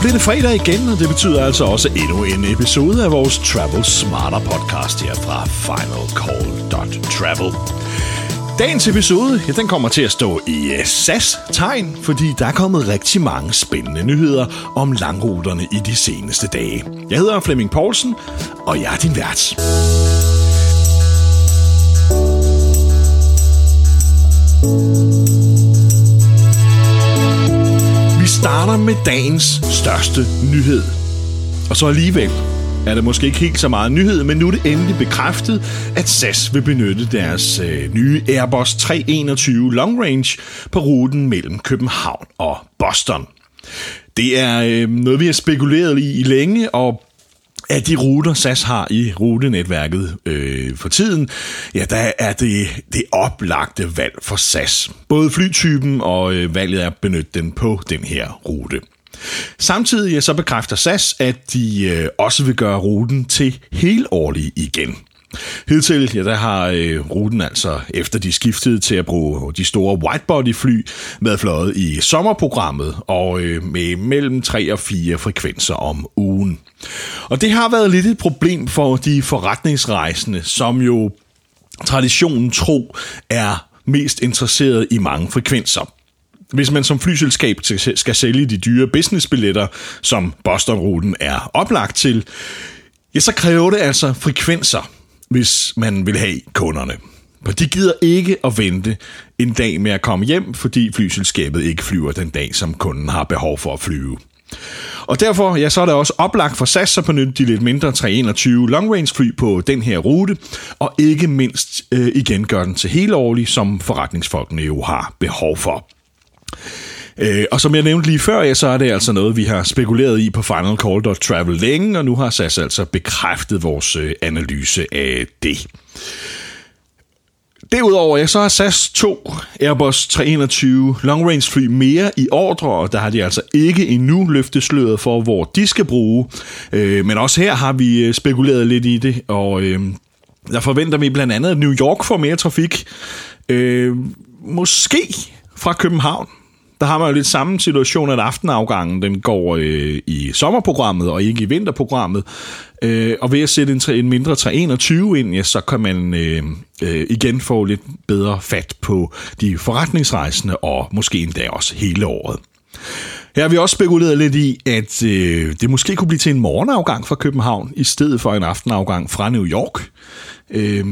bliver det fredag igen, og det betyder altså også endnu en episode af vores Travel Smarter podcast her fra finalcall.travel. Dagens episode, ja, den kommer til at stå i uh, SAS-tegn, fordi der er kommet rigtig mange spændende nyheder om langruterne i de seneste dage. Jeg hedder Flemming Poulsen, og jeg er din vært. Vi starter med dagens største nyhed. Og så alligevel er det måske ikke helt så meget nyhed, men nu er det endelig bekræftet, at SAS vil benytte deres øh, nye Airbus 321 Long Range på ruten mellem København og Boston. Det er øh, noget, vi har spekuleret i, i længe, og af de ruter, SAS har i rutenetværket øh, for tiden, ja, der er det det oplagte valg for SAS. Både flytypen og øh, valget er at benytte den på den her rute. Samtidig så bekræfter SAS, at de øh, også vil gøre ruten til helårlig igen. Hidtil, ja, der har øh, ruten altså, efter de skiftede til at bruge de store whitebody-fly, været fløjet i sommerprogrammet og øh, med mellem 3 og 4 frekvenser om ugen. Og det har været lidt et problem for de forretningsrejsende, som jo traditionen tro er mest interesseret i mange frekvenser. Hvis man som flyselskab skal sælge de dyre businessbilletter, som Boston-ruten er oplagt til, ja, så kræver det altså frekvenser, hvis man vil have kunderne. For de gider ikke at vente en dag med at komme hjem, fordi flyselskabet ikke flyver den dag, som kunden har behov for at flyve. Og derfor ja, så er det også oplagt for SAS at benytte de lidt mindre 321 long range fly på den her rute, og ikke mindst øh, igen gøre den til helårlig, som forretningsfolkene jo har behov for. Øh, og som jeg nævnte lige før, ja, så er det altså noget, vi har spekuleret i på Final Call Travel længe, og nu har SAS altså bekræftet vores øh, analyse af det. Derudover ja, så har SAS 2 Airbus 321 long range fly mere i ordre, og der har de altså ikke endnu løftet sløret for, hvor de skal bruge. Øh, men også her har vi øh, spekuleret lidt i det, og øh, der forventer vi blandt andet, at New York får mere trafik. Øh, måske fra København. Der har man jo lidt samme situation, at aftenafgangen den går øh, i sommerprogrammet og ikke i vinterprogrammet. Øh, og ved at sætte en, en mindre 321 ind, ja, så kan man øh, øh, igen få lidt bedre fat på de forretningsrejsende og måske endda også hele året. Her har vi også spekuleret lidt i, at øh, det måske kunne blive til en morgenafgang fra København, i stedet for en aftenafgang fra New York. Øh,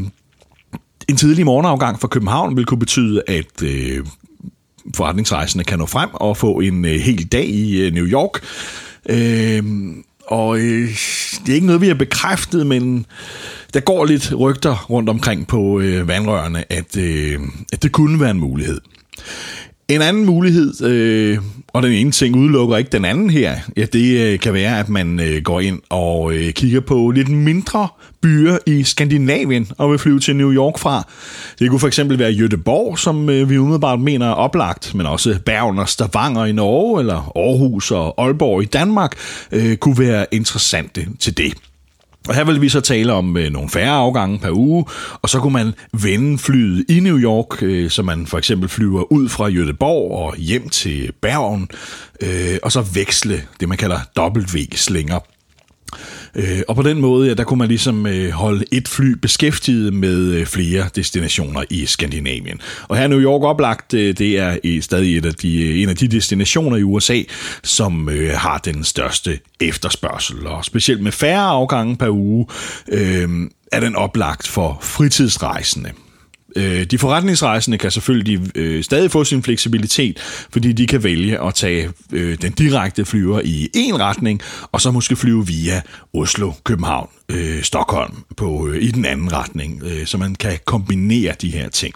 en tidlig morgenafgang fra København vil kunne betyde, at øh, forretningsrejsende kan nå frem og få en øh, hel dag i øh, New York. Øh, og øh, det er ikke noget, vi har bekræftet, men der går lidt rygter rundt omkring på øh, vandrørene, at, øh, at det kunne være en mulighed. En anden mulighed, øh, og den ene ting udelukker ikke den anden her, ja, det øh, kan være, at man øh, går ind og øh, kigger på lidt mindre byer i Skandinavien og vil flyve til New York fra. Det kunne for eksempel være Göteborg, som øh, vi umiddelbart mener er oplagt, men også Bergen og Stavanger i Norge, eller Aarhus og Aalborg i Danmark, øh, kunne være interessante til det. Og her vil vi så tale om øh, nogle færre afgange per uge, og så kunne man vende flyet i New York, øh, så man for eksempel flyver ud fra Göteborg og hjem til Bergen, øh, og så veksle det, man kalder W-slinger. Øh, og på den måde, ja, der kunne man ligesom øh, holde et fly beskæftiget med øh, flere destinationer i Skandinavien. Og her New York oplagt, øh, det er stadig et af de, øh, en af de destinationer i USA, som øh, har den største efterspørgsel. Og specielt med færre afgange per uge, øh, er den oplagt for fritidsrejsende. Øh, de forretningsrejsende kan selvfølgelig øh, stadig få sin fleksibilitet, fordi de kan vælge at tage øh, den direkte flyver i en retning, og så måske flyve via Oslo, København, øh, Stockholm på, øh, i den anden retning, øh, så man kan kombinere de her ting.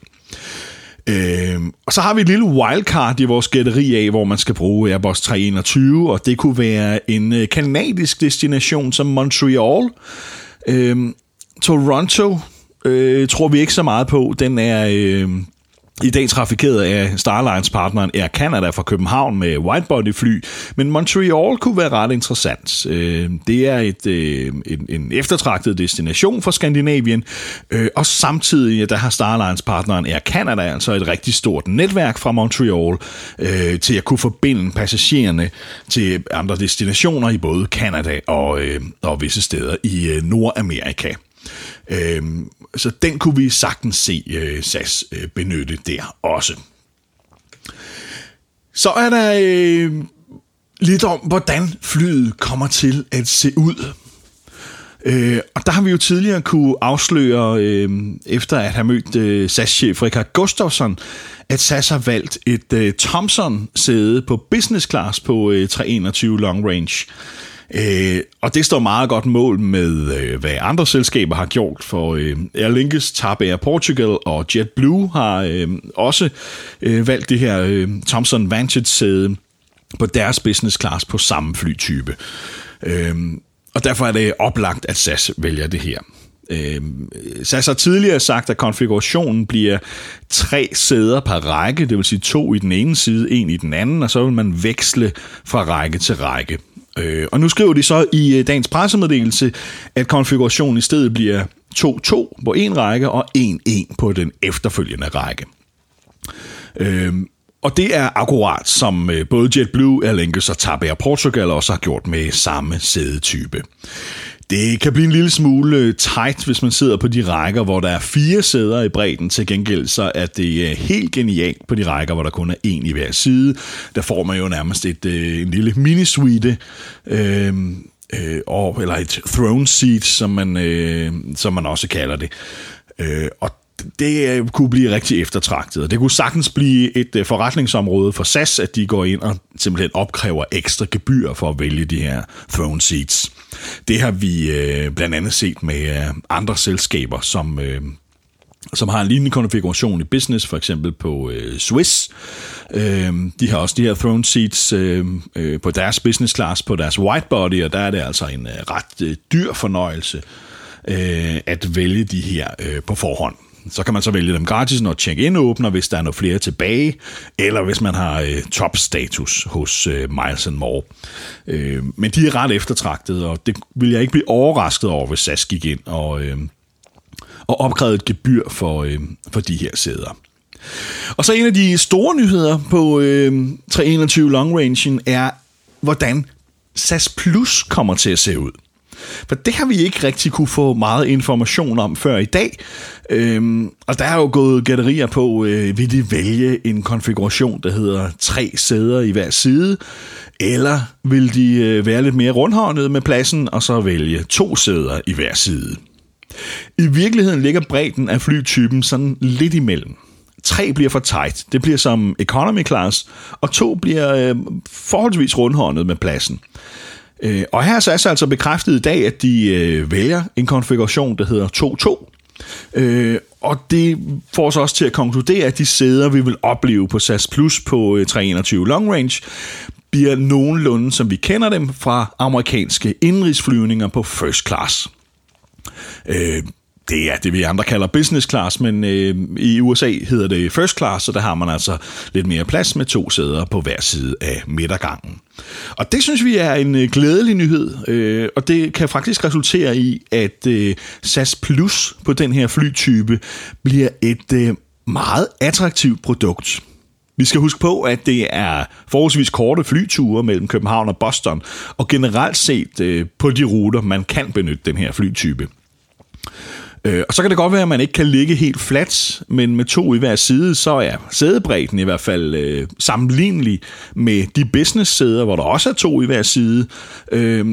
Øh, og så har vi et lille wildcard i vores gætteri af, hvor man skal bruge Airbus 321, og det kunne være en øh, kanadisk destination som Montreal, øh, Toronto, øh, tror vi ikke så meget på. Den er... Øh, i dag trafikeret af Starlines-partneren Air Canada fra København med widebody-fly, men Montreal kunne være ret interessant. Øh, det er et, øh, en, en eftertragtet destination for Skandinavien, øh, og samtidig der har Starlines-partneren Air Canada altså et rigtig stort netværk fra Montreal øh, til at kunne forbinde passagererne til andre destinationer i både Canada og, øh, og visse steder i øh, Nordamerika. Øhm, så den kunne vi sagtens se øh, SAS øh, benytte der også. Så er der øh, lidt om, hvordan flyet kommer til at se ud. Øh, og der har vi jo tidligere kunne afsløre, øh, efter at have mødt øh, SAS-chef Richard Gustafsson, at SAS har valgt et øh, Thomson-sæde på business class på øh, 321 long range. Øh, og det står meget godt mål med, øh, hvad andre selskaber har gjort, for øh, Aer Lingus, TAP Air Portugal og JetBlue har øh, også øh, valgt det her øh, Thomson Vantage-sæde på deres business class på samme flytype. Øh, og derfor er det oplagt, at SAS vælger det her. Øh, SAS har tidligere sagt, at konfigurationen bliver tre sæder per række, det vil sige to i den ene side, en i den anden, og så vil man veksle fra række til række. Øh, og nu skriver de så i øh, dagens pressemeddelelse, at konfigurationen i stedet bliver 2-2 på en række og 1-1 på den efterfølgende række. Øh, og det er akkurat som øh, både JetBlue, Aer Lingus og TAP Air Portugal også har gjort med samme sædetype. Det kan blive en lille smule øh, tight, hvis man sidder på de rækker, hvor der er fire sæder i bredden. Til gengæld så er det øh, helt genialt på de rækker, hvor der kun er en i hver side. Der får man jo nærmest et, øh, en lille mini-suite, øh, og, eller et throne seat, som man, øh, som man også kalder det. Øh, og det øh, kunne blive rigtig eftertragtet, det kunne sagtens blive et øh, forretningsområde for SAS, at de går ind og simpelthen opkræver ekstra gebyr for at vælge de her throne seats. Det har vi øh, blandt andet set med øh, andre selskaber, som som har en lignende konfiguration i business, for eksempel på øh, Swiss. Øh, de har også de her throne seats øh, øh, på deres business class, på deres whitebody, og der er det altså en øh, ret øh, dyr fornøjelse øh, at vælge de her øh, på forhånd. Så kan man så vælge dem gratis, når check-in åbner, hvis der er noget flere tilbage, eller hvis man har øh, top-status hos øh, Miles More. Øh, men de er ret eftertragtede, og det vil jeg ikke blive overrasket over, hvis SAS gik ind og, øh, og opkrævede et gebyr for, øh, for de her sæder. Og så en af de store nyheder på øh, 321 Long Range er, hvordan SAS Plus kommer til at se ud. For det har vi ikke rigtig kunne få meget information om før i dag. Øhm, og der er jo gået gætterier på, øh, vil de vælge en konfiguration, der hedder tre sæder i hver side, eller vil de øh, være lidt mere rundhåndet med pladsen, og så vælge to sæder i hver side. I virkeligheden ligger bredden af flytypen sådan lidt imellem. Tre bliver for tight, det bliver som economy class, og to bliver øh, forholdsvis rundhåndet med pladsen. Øh, og her er SAS altså bekræftet i dag, at de øh, vælger en konfiguration, der hedder 2.2. Øh, og det får os også til at konkludere, at de sæder, vi vil opleve på SAS Plus på øh, 321 Long Range, bliver nogenlunde, som vi kender dem fra amerikanske indrigsflyvninger på first class. Øh, det er det, vi andre kalder business class, men øh, i USA hedder det first class, så der har man altså lidt mere plads med to sæder på hver side af midtergangen. Og det synes vi er en øh, glædelig nyhed, øh, og det kan faktisk resultere i, at øh, SAS Plus på den her flytype bliver et øh, meget attraktivt produkt. Vi skal huske på, at det er forholdsvis korte flyture mellem København og Boston, og generelt set øh, på de ruter, man kan benytte den her flytype. Øh, og så kan det godt være, at man ikke kan ligge helt fladt, men med to i hver side, så er sædebredden i hvert fald øh, sammenlignelig med de business-sæder, hvor der også er to i hver side. Øh,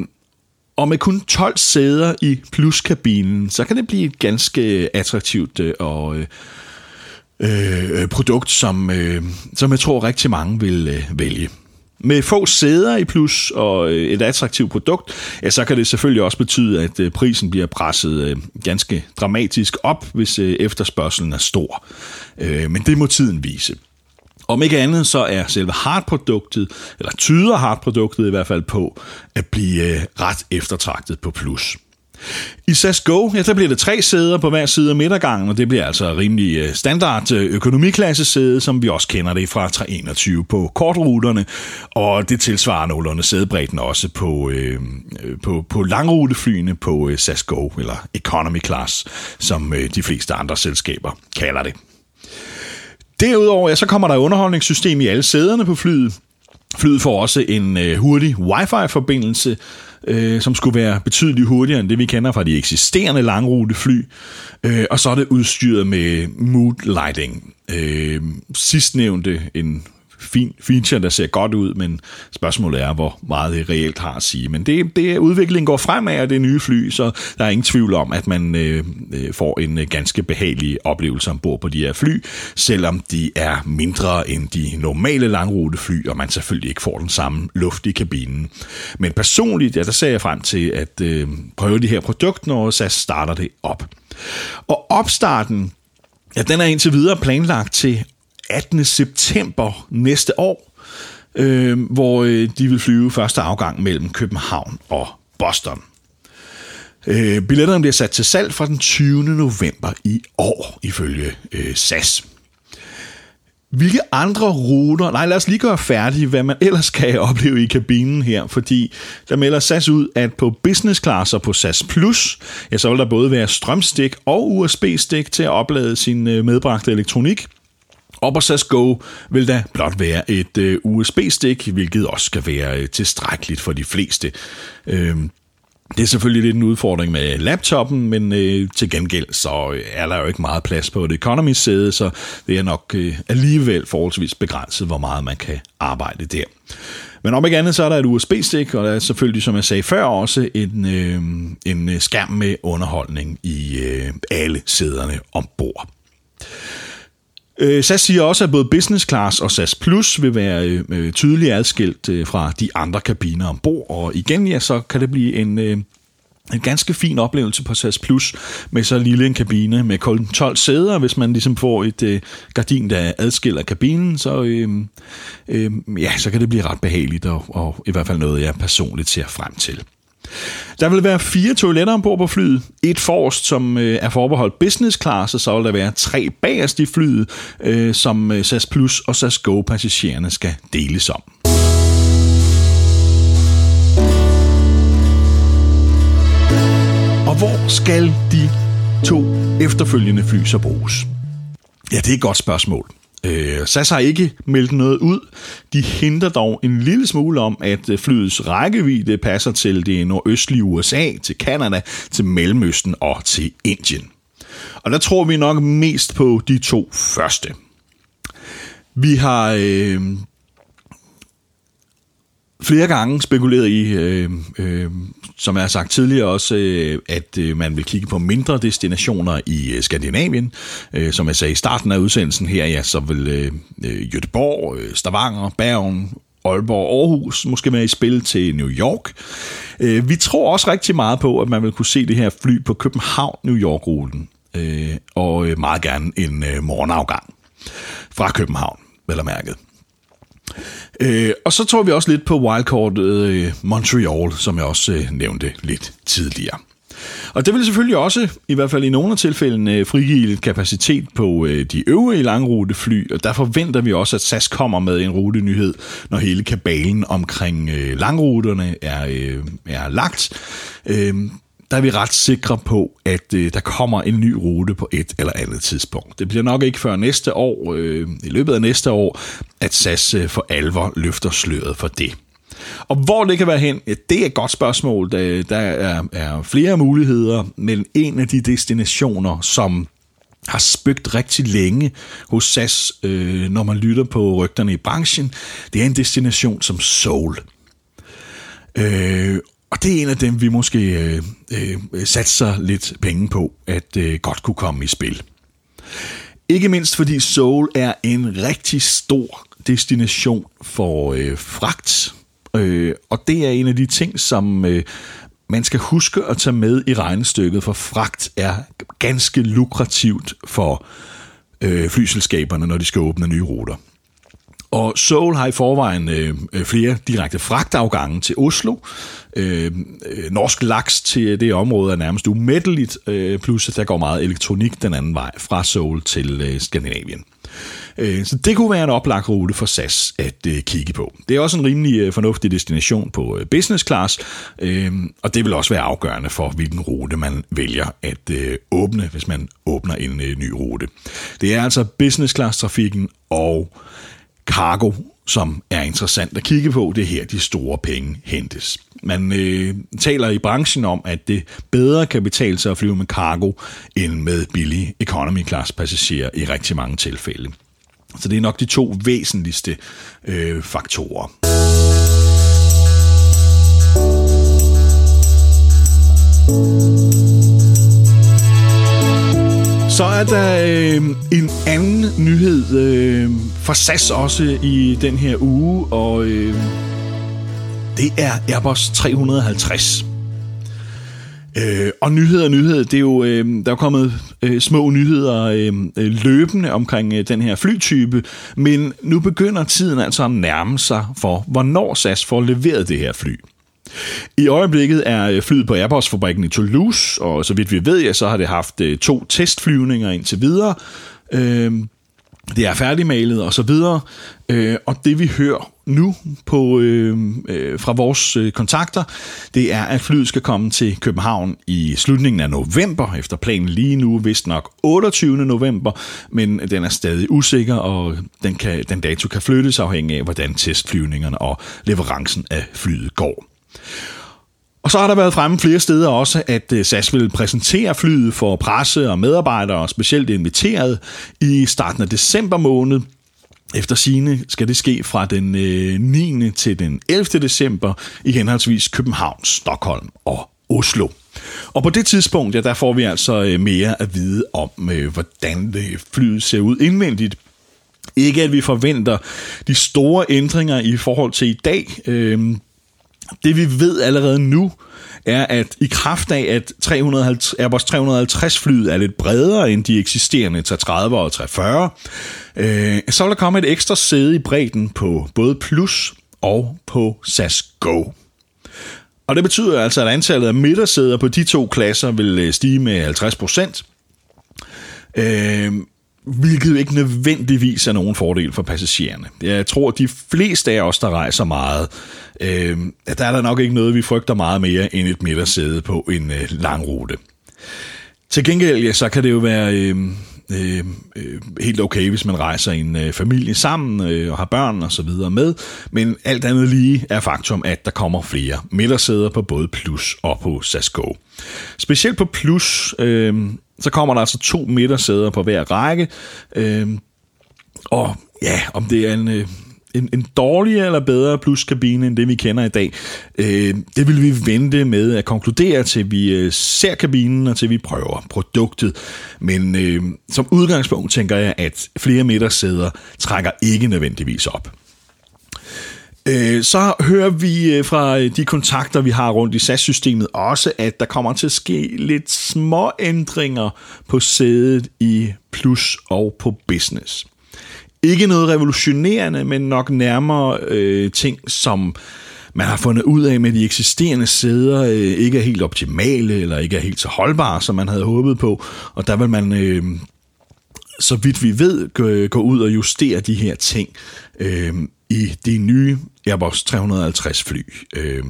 og med kun 12 sæder i pluskabinen, så kan det blive et ganske attraktivt øh, og øh, øh, produkt, som, øh, som jeg tror rigtig mange vil øh, vælge. Med få sæder i plus og øh, et attraktivt produkt, ja, så kan det selvfølgelig også betyde, at øh, prisen bliver presset øh, ganske dramatisk op, hvis efterspørgselen er stor. Men det må tiden vise. Om ikke andet, så er selve hardproduktet, eller tyder hardproduktet i hvert fald på, at blive ret eftertragtet på plus. I SAS Go, ja, der bliver det tre sæder på hver side af midtergangen, og det bliver altså rimelig øh, standard øh, økonomiklassesæde, økonomiklasse sæde, som vi også kender det fra 321 på kortruterne, og det tilsvarer nogenlunde sædebredden også på, øh, på, på langruteflyene på øh, SAS Go, eller Economy Class, som de fleste andre selskaber kalder det. Derudover ja, så kommer der underholdningssystem i alle sæderne på flyet. Flyet får også en øh, hurtig wifi-forbindelse, øh, som skulle være betydeligt hurtigere end det, vi kender fra de eksisterende langrutefly. Øh, og så er det udstyret med mood lighting. Øh, sidstnævnte en fin feature, der ser godt ud, men spørgsmålet er, hvor meget det reelt har at sige. Men det, det udviklingen går fremad af det nye fly, så der er ingen tvivl om, at man øh, øh får en øh, ganske behagelig oplevelse ombord på de her fly, selvom de er mindre end de normale langrutefly, og man selvfølgelig ikke får den samme luft i kabinen. Men personligt, ja, der ser jeg frem til at øh, prøve det her produkt, når SAS starter det op. Og opstarten, Ja, den er indtil videre planlagt til 18. september næste år, øh, hvor øh, de vil flyve første afgang mellem København og Boston. Øh, billetterne bliver sat til salg fra den 20. november i år, ifølge øh, SAS. Hvilke andre ruter... Nej, lad os lige gøre færdig, hvad man ellers kan opleve i kabinen her, fordi der melder SAS ud, at på business classer på SAS Plus, ja, så vil der både være strømstik og USB-stik til at oplade sin øh, medbragte elektronik. Og SAS Go vil da blot være et øh, USB-stik, hvilket også skal være øh, tilstrækkeligt for de fleste. Øh, det er selvfølgelig lidt en udfordring med laptoppen, men øh, til gengæld så øh, er der jo ikke meget plads på et economy-sæde, så det er nok øh, alligevel forholdsvis begrænset, hvor meget man kan arbejde der. Men om ikke andet, så er der et USB-stik, og der er selvfølgelig, som jeg sagde før, også en, øh, en skærm med underholdning i øh, alle sæderne ombord. Øh, SAS siger også, at både business class og SAS Plus vil være øh, øh, tydeligt adskilt øh, fra de andre kabiner ombord, og igen ja, så kan det blive en, øh, en ganske fin oplevelse på SAS Plus med så lille en kabine med kun 12 sæder. Hvis man ligesom får et øh, gardin, der adskiller kabinen, så, øh, øh, ja, så kan det blive ret behageligt, og, og i hvert fald noget, jeg personligt ser frem til. Der vil være fire toiletter ombord på flyet. Et forrest, som øh, er forbeholdt business class, og så vil der være tre bagerst i flyet, øh, som øh, SAS Plus og SAS Go passagererne skal deles om. Og hvor skal de to efterfølgende fly så bruges? Ja, det er et godt spørgsmål. Øh, SAS har ikke meldt noget ud. De henter dog en lille smule om, at øh, flyets rækkevidde passer til det nordøstlige USA, til Kanada, til Mellemøsten og til Indien. Og der tror vi nok mest på de to første. Vi har øh, flere gange spekuleret i, øh, øh, som jeg har sagt tidligere også, øh, at øh, man vil kigge på mindre destinationer i øh, Skandinavien. Som jeg sagde i starten af udsendelsen her, ja, så vil Göteborg, Stavanger, Bergen, Aalborg, Aarhus måske være i spil til New York. Vi tror også rigtig meget på, at man vil kunne se det her fly på København-New York-ruten. Og meget gerne en morgenafgang fra København, vel og mærket. Øh, og så tror vi også lidt på wildcard øh, Montreal, som jeg også øh, nævnte lidt tidligere. Og det vil selvfølgelig også, i hvert fald i nogle af tilfældene, øh, frigive lidt kapacitet på øh, de øvrige langrutefly, og der forventer vi også, at SAS kommer med en rutenyhed, når hele kabalen omkring øh, langruterne er, er lagt. Øhm, der er vi ret sikre på, at øh, der kommer en ny rute på et eller andet tidspunkt. Det bliver nok ikke før næste år, øh, i løbet af næste år, at SAS øh, for alvor løfter sløret for det. Og hvor det kan være hen, ja, det er et godt spørgsmål. Der, der er, er flere muligheder, men en af de destinationer, som har spøgt rigtig længe hos SAS, øh, når man lytter på rygterne i branchen, det er en destination som Seoul. Øh, og det er en af dem, vi måske øh, øh, satser lidt penge på, at øh, godt kunne komme i spil. Ikke mindst fordi Seoul er en rigtig stor destination for øh, fragt. Øh, og det er en af de ting, som øh, man skal huske at tage med i regnestykket, for fragt er ganske lukrativt for øh, flyselskaberne, når de skal åbne nye ruter. Og Seoul har i forvejen øh, øh flere direkte fragtafgange til Oslo. Øh, øh, norsk laks til det område er nærmest umætteligt, øh, plus at der går meget elektronik den anden vej fra Seoul til øh, Skandinavien. Øh, så det kunne være en oplagt rute for SAS at øh, kigge på. Det er også en rimelig øh, fornuftig destination på øh, business class, og det vil også være afgørende for, hvilken rute man vælger at åbne, hvis man åbner en ny rute. Det er altså business class trafikken og cargo, som er interessant at kigge på. Det er her, de store penge hentes. Man øh, taler i branchen om, at det bedre kan betale sig at flyve med cargo end med billige economy class passagerer i rigtig mange tilfælde. Så det er nok de to væsentligste øh, faktorer. Så er der øh, en anden nyhed øh, fra SAS også i den her uge, og øh, det er Airbus 350. Øh, og nyheder nyheder, det er jo, øh, der er kommet øh, små nyheder øh, øh, løbende omkring øh, den her flytype, men nu begynder tiden altså at nærme sig for, hvornår SAS får leveret det her fly. I øjeblikket er øh, flyet på Airbus-fabrikken i Toulouse, og så vidt vi ved, ja, så har det haft øh, to testflyvninger indtil videre. Øh, det er færdigmalet og så videre. Øh, og det vi hører nu på øh, øh, fra vores øh, kontakter, det er, at flyet skal komme til København i slutningen af november, efter planen lige nu, vist nok 28. november, men den er stadig usikker, og den, kan, den dato kan flyttes afhængig af, hvordan testflyvningerne og leverancen af flyet går. Og så har der været fremme flere steder også, at øh, SAS vil præsentere flyet for presse og medarbejdere, specielt inviteret, i starten af december måned. Efter sine skal det ske fra den øh, 9. Til den 11. december i henholdsvis København, Stockholm og Oslo. Og på det tidspunkt, ja, der får vi altså øh, mere at vide om, hvordan flyet ser ud indvendigt. Ikke at vi forventer de store ændringer i forhold til i dag. Det vi ved allerede nu, er, at i kraft af, at 350, Airbus 350 flyet er lidt bredere end de eksisterende 330 og 340, øh, så vil der komme et ekstra sæde i bredden på både Plus og på SAS Go. Og det betyder altså, at antallet af midtersæder på de to klasser vil øh, stige med 50 procent. Øh, hvilket ikke nødvendigvis er nogen fordel for passagererne. Jeg tror, at de fleste af os, der rejser meget, øh, der er der nok ikke noget, vi frygter meget mere end et midtersæde på en øh, lang rute. Til gengæld, ja, så kan det jo være øh, øh, øh helt okay, hvis man rejser i en øh, familie sammen øh, og har børn og så videre med, men alt andet lige er faktum, at der kommer flere midtersæder på både Plus og på SAS Go. Specielt på Plus, øh, så kommer der altså to midtersæder på hver række, øh, og ja, om det er en... Øh, en, en dårligere eller bedre pluskabine end det, vi kender i dag. Øh, det vil vi vente med at konkludere, til vi øh, ser kabinen og til vi prøver produktet. Men øh, som udgangspunkt tænker jeg, at flere midtersæder trækker ikke nødvendigvis op. Øh, så hører vi øh, fra øh, de kontakter, vi har rundt i SAS-systemet også, at der kommer til at ske lidt små ændringer på sædet i Plus og på Business. Ikke noget revolutionerende, men nok nærmere øh, ting, som man har fundet ud af med de eksisterende sæder, øh, ikke er helt optimale, eller ikke er helt så holdbare, som man havde håbet på. Og der vil man, øh, så vidt vi ved, gå, gå ud og justere de her ting øh, i de nye Airbus 350 fly. Øh,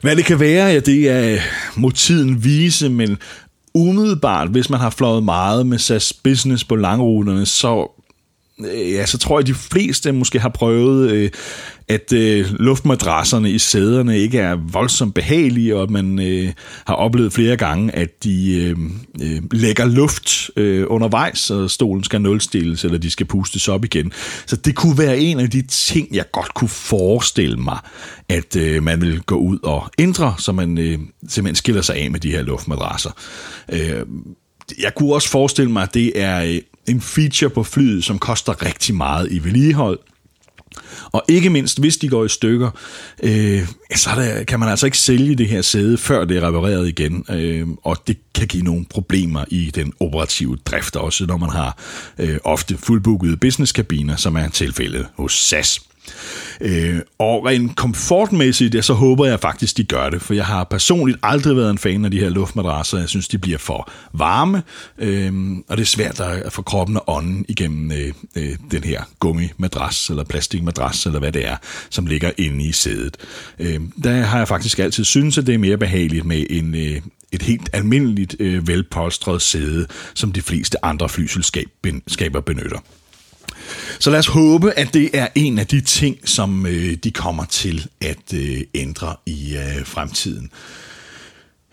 hvad det kan være, ja, det er må tiden vise, men umiddelbart, hvis man har fløjet meget med SAS Business på langruterne, så Øh, ja, så tror jeg, at de fleste måske har prøvet, øh, at øh, luftmadrasserne i sæderne ikke er voldsomt behagelige, og at man øh, har oplevet flere gange, at de øh, øh, lægger luft øh, undervejs, og stolen skal nulstilles, eller de skal pustes op igen. Så det kunne være en af de ting, jeg godt kunne forestille mig, at øh, man vil gå ud og ændre, så man øh, simpelthen skiller sig af med de her luftmadrasser. Øh, jeg kunne også forestille mig, at det er øh, en feature på flyet, som koster rigtig meget i vedligehold. Og ikke mindst, hvis de går i stykker, øh, så der, kan man altså ikke sælge det her sæde, før det er repareret igen. Øh, og det kan give nogle problemer i den operative drift, også når man har øh, ofte fuldbookede businesskabiner, som er tilfældet hos SAS. Øh, og rent komfortmæssigt, ja, så håber jeg faktisk, de gør det, for jeg har personligt aldrig været en fan af de her luftmadrasser. Jeg synes, de bliver for varme, øh, og det er svært at få kroppen og ånden igennem øh, øh, den her gummimadras, eller plastikmadras, eller hvad det er, som ligger inde i sædet. Øh, der har jeg faktisk altid synes, at det er mere behageligt med en, øh, et helt almindeligt øh, velpolstret sæde, som de fleste andre flyselskaber benytter. Så lad os håbe, at det er en af de ting, som øh, de kommer til at øh, ændre i øh, fremtiden.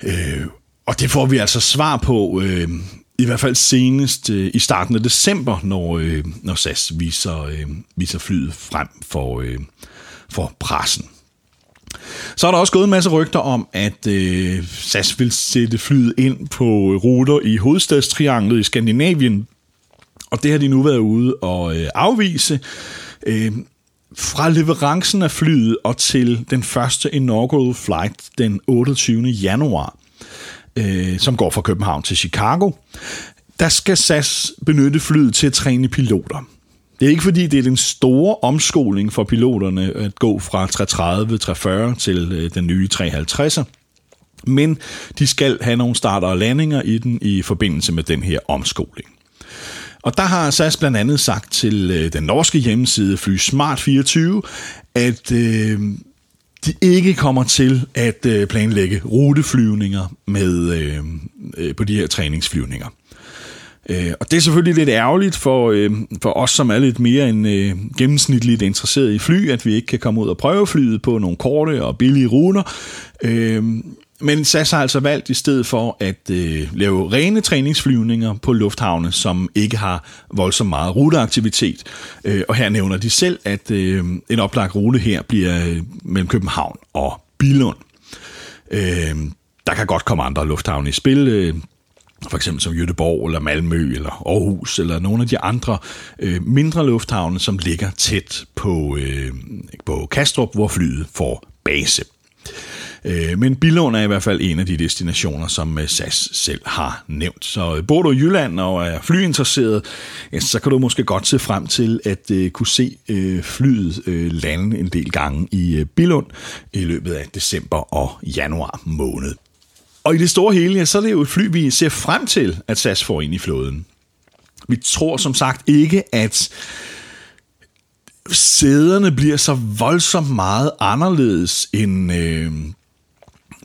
Øh, og det får vi altså svar på, øh, i hvert fald senest øh, i starten af december, når, øh, når SAS viser, øh, viser flyet frem for, øh, for pressen. Så er der også gået en masse rygter om, at øh, SAS vil sætte flyet ind på ruter i hovedstadstrianglet i Skandinavien, og det har de nu været ude og øh, afvise. Øh, fra leverancen af flyet og til den første inaugural flight den 28. januar, øh, som går fra København til Chicago, der skal SAS benytte flyet til at træne piloter. Det er ikke fordi, det er den store omskoling for piloterne at gå fra 330, 340 til øh, den nye 350'er. Men de skal have nogle starter og landinger i den i forbindelse med den her omskoling. Og der har SAS blandt andet sagt til øh, den norske hjemmeside Fly Smart 24, at øh, de ikke kommer til at øh, planlægge ruteflyvninger med, øh, øh, på de her træningsflyvninger. Øh, og det er selvfølgelig lidt ærgerligt for, øh, for os, som er lidt mere end øh, gennemsnitligt interesseret i fly, at vi ikke kan komme ud og prøve flyet på nogle korte og billige ruter. Øh, men SAS har altså valgt i stedet for at øh, lave rene træningsflyvninger på lufthavne, som ikke har voldsomt meget ruteaktivitet. Øh, og her nævner de selv, at øh, en oplagt rute her bliver øh, mellem København og Billund. Øh, der kan godt komme andre lufthavne i spil. Øh, for eksempel som Jødeborg eller Malmø eller Aarhus eller nogle af de andre øh, mindre lufthavne, som ligger tæt på, øh, på Kastrup, hvor flyet får base. Øh, men Billund er i hvert fald en af de destinationer, som øh, SAS selv har nævnt. Så øh, bor du i Jylland og er flyinteresseret, så kan du måske godt se frem til at øh, kunne se flyet lande en del gange i Billund i løbet af december og januar måned. Og i det store hele, så er det jo et fly, vi ser frem til, at SAS får ind i flåden. Vi tror som sagt ikke, at sæderne bliver så voldsomt meget anderledes end, øh,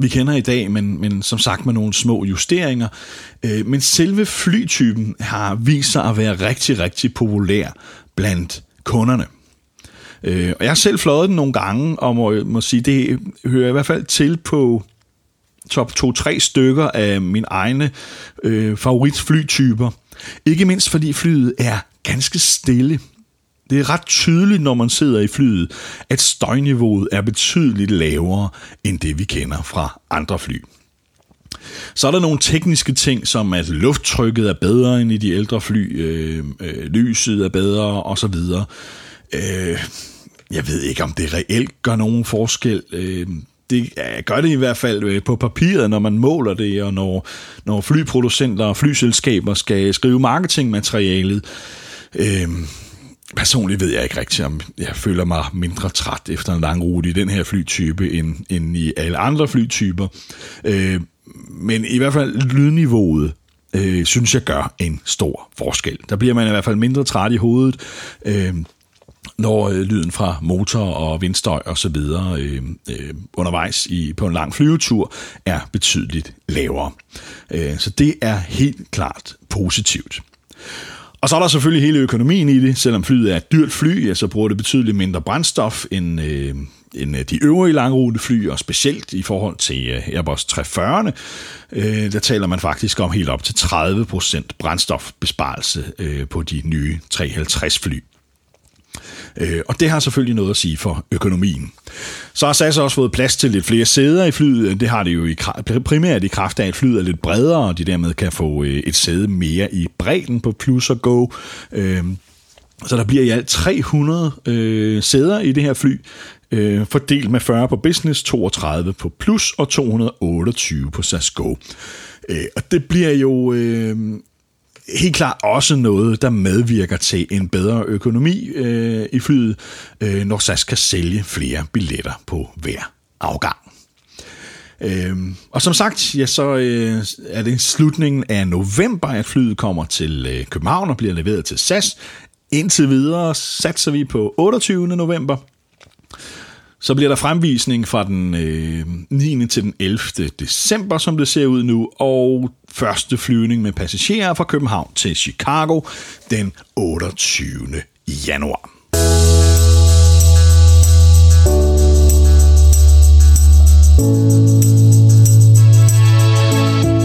vi kender i dag, men, men som sagt med nogle små justeringer. Øh, men selve flytypen har vist sig at være rigtig, rigtig populær blandt kunderne. Øh, og jeg har selv fløjet den nogle gange, og må, må sige, det hører i hvert fald til på top 2-3 stykker af mine egne øh, favoritflytyper. Ikke mindst fordi flyet er ganske stille. Det er ret tydeligt, når man sidder i flyet, at støjniveauet er betydeligt lavere end det, vi kender fra andre fly. Så er der nogle tekniske ting, som at lufttrykket er bedre end i de ældre fly, øh, øh, lyset er bedre osv. Øh, jeg ved ikke, om det reelt gør nogen forskel. Øh, det gør det i hvert fald øh, på papiret, når man måler det, og når, når flyproducenter og flyselskaber skal skrive marketingmaterialet. Øh, Personligt ved jeg ikke rigtigt, om jeg føler mig mindre træt efter en lang rute i den her flytype, end, end i alle andre flytyper. Øh, men i hvert fald lydniveauet, øh, synes jeg gør en stor forskel. Der bliver man i hvert fald mindre træt i hovedet, øh, når øh, lyden fra motor og vindstøj og så videre øh, øh, undervejs i, på en lang flyvetur er betydeligt lavere. Øh, så det er helt klart positivt. Og så er der selvfølgelig hele økonomien i det. Selvom flyet er et dyrt fly, ja, så bruger det betydeligt mindre brændstof end, øh, end øh, de øvrige langrutefly, og specielt i forhold til øh, Airbus 340'erne, øh, der taler man faktisk om helt op til 30% brændstofbesparelse øh, på de nye 350 fly. Øh, og det har selvfølgelig noget at sige for økonomien. Så har SAS også fået plads til lidt flere sæder i flyet. Det har det jo i, primært i kraft af, at flyet er lidt bredere, og de dermed kan få øh, et sæde mere i bredden på Plus og Go. Øh, Så der bliver i alt 300 øh, sæder i det her fly, øh, fordelt med 40 på business, 32 på plus og 228 på SAS Go. Øh, og det bliver jo øh, helt klart også noget, der medvirker til en bedre økonomi øh, i flyet, øh, når SAS kan sælge flere billetter på hver afgang. Øhm, og som sagt, ja, så øh, er det slutningen af november, at flyet kommer til øh, København og bliver leveret til SAS. Indtil videre satser vi på 28. november. Så bliver der fremvisning fra den øh, 9. til den 11. december, som det ser ud nu, og første flyvning med passagerer fra København til Chicago den 28. januar.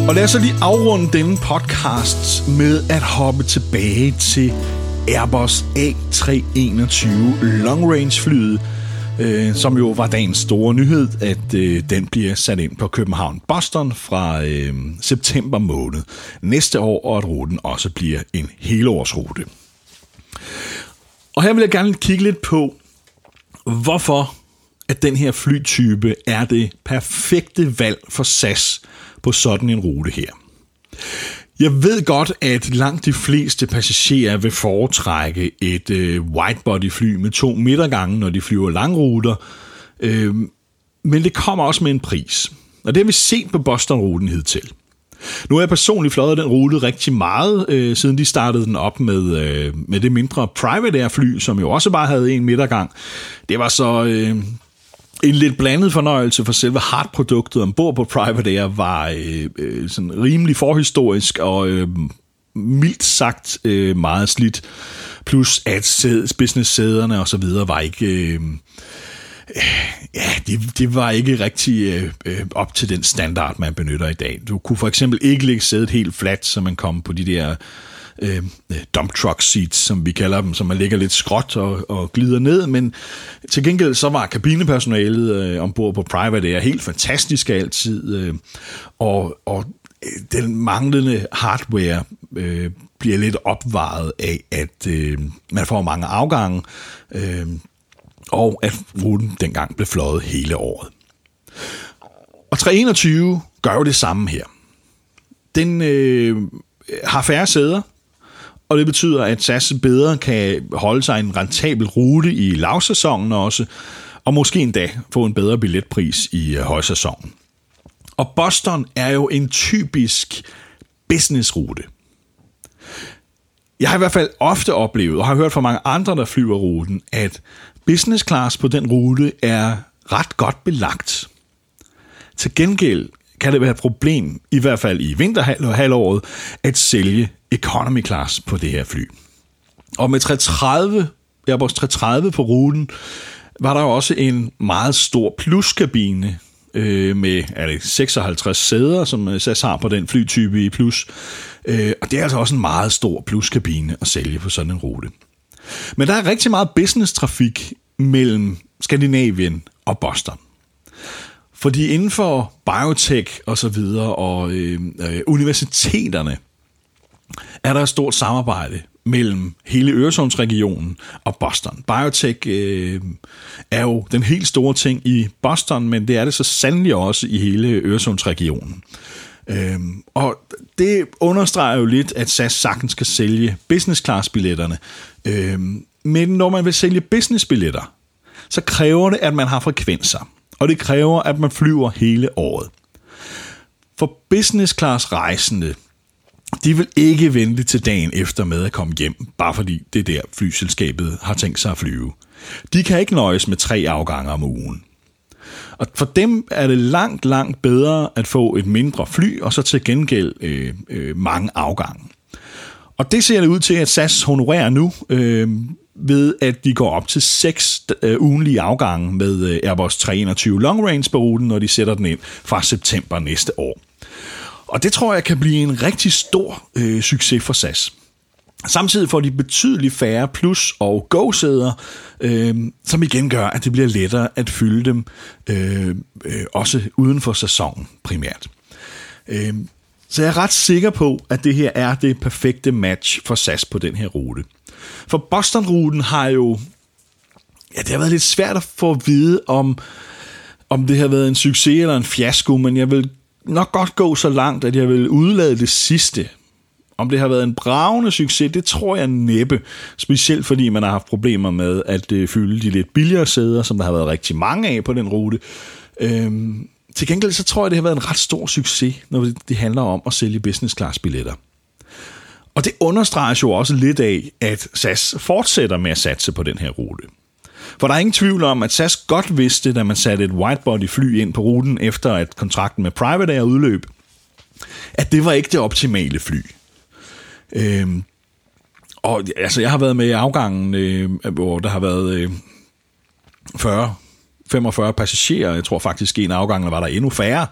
Og lad os så lige afrunde denne podcast med at hoppe tilbage til Airbus A321 Long Range flyet, øh, som jo var dagens store nyhed, at øh, den bliver sat ind på København-Boston fra øh, september måned næste år, og at ruten også bliver en helårsrute. Og her vil jeg gerne kigge lidt på, hvorfor at den her flytype er det perfekte valg for SAS på sådan en rute her. Jeg ved godt, at langt de fleste passagerer vil foretrække et øh, widebody-fly med to midtergange, når de flyver langruter, øh, men det kommer også med en pris. Og det har vi set på Boston-ruten hidtil. Nu har jeg personligt fløjet den rute rigtig meget, øh, siden de startede den op med, øh, med det mindre Private Air fly, som jo også bare havde en midtergang. Det var så øh, en lidt blandet fornøjelse for selve hardproduktet ombord på Private Air var øh, øh, sådan rimelig forhistorisk og øh, mildt sagt øh, meget slidt. Plus at business-sæderne og så videre var ikke... Øh, ja, det, det var ikke rigtig øh, øh, op til den standard, man benytter i dag. Du kunne for eksempel ikke lægge sædet helt fladt, så man kom på de der Øh, øh, dump truck seats, som vi kalder dem, som man ligger lidt skråt og, og glider ned, men til gengæld så var kabinepersonalet øh, ombord på Private Air helt fantastisk altid, øh, og, og øh, den manglende hardware øh, bliver lidt opvejet af, at øh, man får mange afgange, øh, og at ruten dengang blev fløjet hele året. Og 321 gør jo det samme her. Den øh, har færre sæder, og det betyder, at SAS bedre kan holde sig en rentabel rute i lavsæsonen også, og måske endda få en bedre billetpris i øh, højsæsonen. Og Boston er jo en typisk businessrute. Jeg har i hvert fald ofte oplevet, og har hørt fra mange andre, der flyver ruten, at business class på den rute er ret godt belagt. Til gengæld kan det være et problem, i hvert fald i vinterhalvåret, at sælge economy class på det her fly. Og med 330, Airbus 330 på ruten, var der jo også en meget stor pluskabine øh, med er det 56 sæder, som øh, SAS har på den flytype i plus. Øh, og det er altså også en meget stor pluskabine at sælge på sådan en rute. Men der er rigtig meget business-trafik mellem Skandinavien og Boston. Fordi inden for biotech og så videre og øh, øh, universiteterne er der et stort samarbejde mellem hele Øresundsregionen og Boston. Biotech øh, er jo den helt store ting i Boston, men det er det så sandelig også i hele Øresundsregionen. Øhm, og det understreger jo lidt, at SAS sagtens skal sælge business class billetterne. Øhm, men når man vil sælge business billetter, så kræver det, at man har frekvenser og det kræver, at man flyver hele året. For business class rejsende, de vil ikke vente til dagen efter med at komme hjem, bare fordi det er der flyselskabet har tænkt sig at flyve. De kan ikke nøjes med tre afgange om ugen. Og for dem er det langt, langt bedre at få et mindre fly, og så til gengæld øh, øh, mange afgange. Og det ser det ud til, at SAS honorerer nu. Øh, ved at de går op til seks øh, ugenlige afgange med øh, Airbus 321 Long Range på ruten, når de sætter den ind fra september næste år. Og det tror jeg kan blive en rigtig stor øh, succes for SAS. Samtidig får de betydeligt færre plus- og go-sæder, øh, som igen gør, at det bliver lettere at fylde dem, øh, øh, også uden for sæsonen primært. Øh, Så jeg er ret sikker på, at det her er det perfekte match for SAS på den her rute. For Boston-ruten har jo... Ja, det har været lidt svært at få at vide, om, om det har været en succes eller en fiasko, men jeg vil nok godt gå så langt, at jeg vil udlade det sidste. Om det har været en bravende succes, det tror jeg næppe. Specielt fordi man har haft problemer med at øh, fylde de lidt billigere sæder, som der har været rigtig mange af på den rute. Øhm, til gengæld så tror jeg, det har været en ret stor succes, når det handler om at sælge business class billetter. Og det understreges jo også lidt af, at SAS fortsætter med at satse på den her rute. For der er ingen tvivl om, at SAS godt vidste, da man satte et whitebody fly ind på ruten, efter at kontrakten med Private Air udløb, at det var ikke det optimale fly. Øhm, og altså, jeg har været med i afgangen, øh, hvor der har været øh, 40 45 passagerer. Jeg tror faktisk, i en afgang var der endnu færre.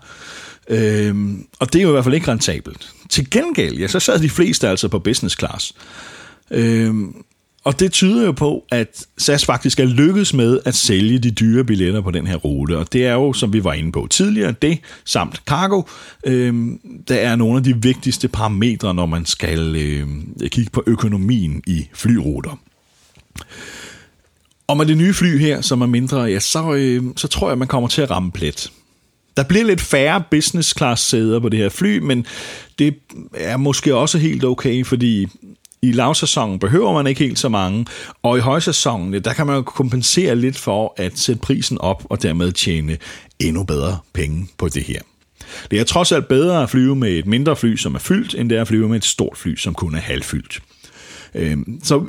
Øhm, og det er jo i hvert fald ikke rentabelt. Til gengæld, ja, så sad de fleste altså på business class. Øhm, og det tyder jo på, at SAS faktisk er lykkedes med at sælge de dyre billetter på den her rute. Og det er jo, som vi var inde på tidligere, det samt cargo, øh, der er nogle af de vigtigste parametre, når man skal øh, kigge på økonomien i flyruter. Og med det nye fly her, som er mindre, ja, så, øh, så tror jeg, man kommer til at ramme plet. Der bliver lidt færre business class sæder på det her fly, men det er måske også helt okay, fordi i lavsæsonen behøver man ikke helt så mange, og i højsæsonen, der kan man jo kompensere lidt for at sætte prisen op og dermed tjene endnu bedre penge på det her. Det er trods alt bedre at flyve med et mindre fly, som er fyldt, end det er at flyve med et stort fly, som kun er halvfyldt. Øhm, så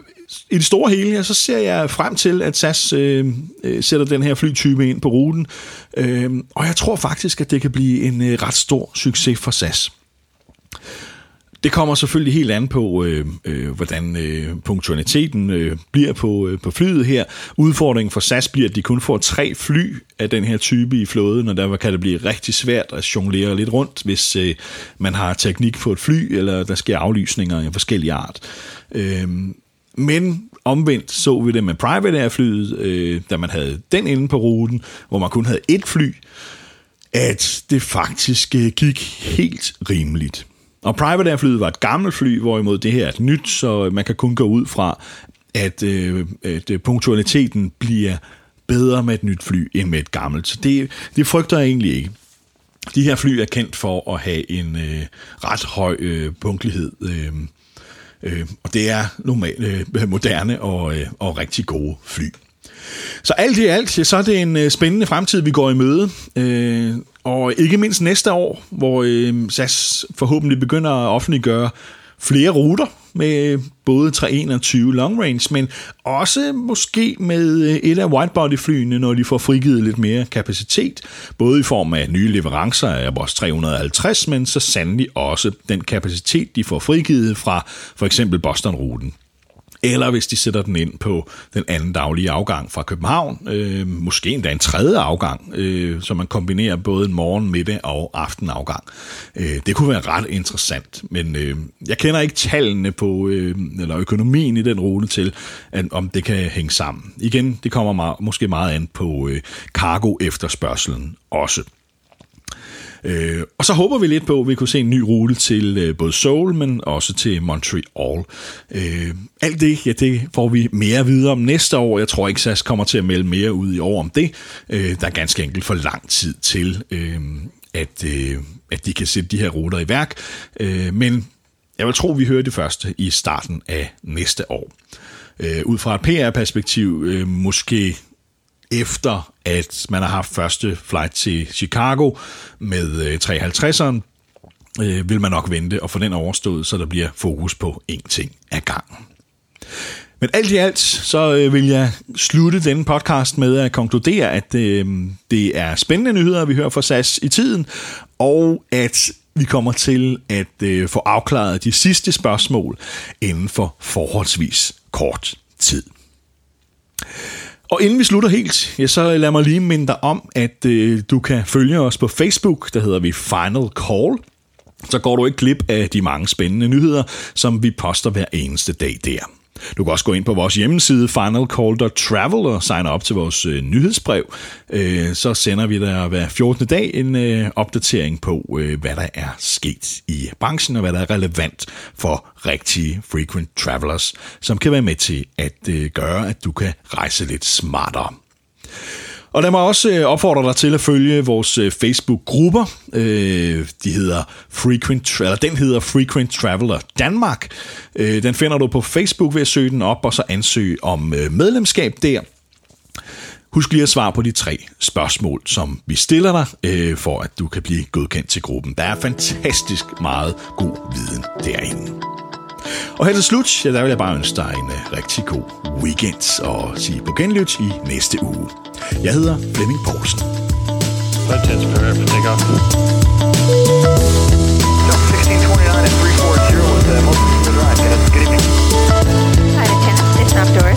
i det store hele, så ser jeg frem til, at SAS øhm, øh, sætter den her flytype ind på ruten. Øh, og jeg tror faktisk, at det kan blive en øh, ret stor succes for SAS. Det kommer selvfølgelig helt an på, øh, øh, hvordan øh, punktualiteten øh, bliver på, øh, på flyet her. Udfordringen for SAS bliver, at de kun får tre fly af den her type i flåden, og derfor kan det blive rigtig svært at jonglere lidt rundt, hvis øh, man har teknik på et fly, eller der sker aflysninger af forskellige art. Øh, men omvendt så vi det med Private Air-flyet, øh, da man havde den inde på ruten, hvor man kun havde et fly, at det faktisk øh, gik helt rimeligt. Og Private Air-flyet var et gammelt fly, hvorimod det her er et nyt, så man kan kun gå ud fra, at, øh, at øh, punktualiteten bliver bedre med et nyt fly end med et gammelt. Så det, det frygter jeg egentlig ikke. De her fly er kendt for at have en øh, ret høj øh, punktlighed. Øh, Øh, og det er normalt øh, moderne og, øh, og rigtig gode fly. Så alt i alt, så er det en øh, spændende fremtid, vi går i møde. Øh, og ikke mindst næste år, hvor øh, SAS forhåbentlig begynder at offentliggøre flere ruter med øh, både 321 long range, men også måske med øh, et af whitebody-flyene, når de får frigivet lidt mere kapacitet, både i form af nye leverancer af vores 350, men så sandelig også den kapacitet, de får frigivet fra for eksempel Boston-ruten eller hvis de sætter den ind på den anden daglige afgang fra København, øh, måske endda en tredje afgang, øh, så man kombinerer både en morgen, middag og aftenafgang. Øh, det kunne være ret interessant, men øh, jeg kender ikke tallene på, øh, eller økonomien i den rute til, at, om det kan hænge sammen. Igen, det kommer meget, måske meget an på øh, cargo efterspørgselen også. Øh, og så håber vi lidt på, at vi kunne se en ny rute til øh, både Seoul, men også til Montreal. Øh, alt det, ja, det får vi mere at vide om næste år. Jeg tror ikke, SAS kommer til at melde mere ud i år om det. Øh, der er ganske enkelt for lang tid til, øh, at, øh, at de kan sætte de her ruter i værk. Øh, men jeg vil tro, vi hører det første i starten af næste år. Øh, ud fra et PR-perspektiv øh, måske efter at man har haft første flight til Chicago med øh, 350'eren, øh, vil man nok vente og få den overstået, så der bliver fokus på én ting ad gangen. Men alt i alt, så øh, vil jeg slutte denne podcast med at konkludere, at øh, det er spændende nyheder, vi hører fra SAS i tiden, og at vi kommer til at øh, få afklaret de sidste spørgsmål inden for forholdsvis kort tid. Og inden vi slutter helt, ja, så lad mig lige minde dig om, at øh, du kan følge os på Facebook, der hedder vi Final Call. Så går du ikke glip af de mange spændende nyheder, som vi poster hver eneste dag der. Du kan også gå ind på vores hjemmeside finalcall.travel og signe op til vores øh, nyhedsbrev. Øh, så sender vi dig hver 14. dag en øh, opdatering på, øh, hvad der er sket i branchen og hvad der er relevant for rigtige frequent travelers, som kan være med til at øh, gøre, at du kan rejse lidt smartere. Og lad mig også øh, opfordre dig til at følge vores øh, Facebook-grupper. Øh, de hedder Frequent, eller den hedder Frequent Traveler Danmark. Den finder du på Facebook ved at søge den op, og så ansøge om medlemskab der. Husk lige at svare på de tre spørgsmål, som vi stiller dig, for at du kan blive godkendt til gruppen. Der er fantastisk meget god viden derinde. Og her til slut, ja, der vil jeg bare ønske dig en øh, rigtig god weekend og sige på genlyt i næste uge. Jeg hedder Flemming Poulsen. Fantastic for everything. Take off. Jump 1629 at 340 with the multiple right. Good evening. Hi, Lieutenant. It's Outdoors.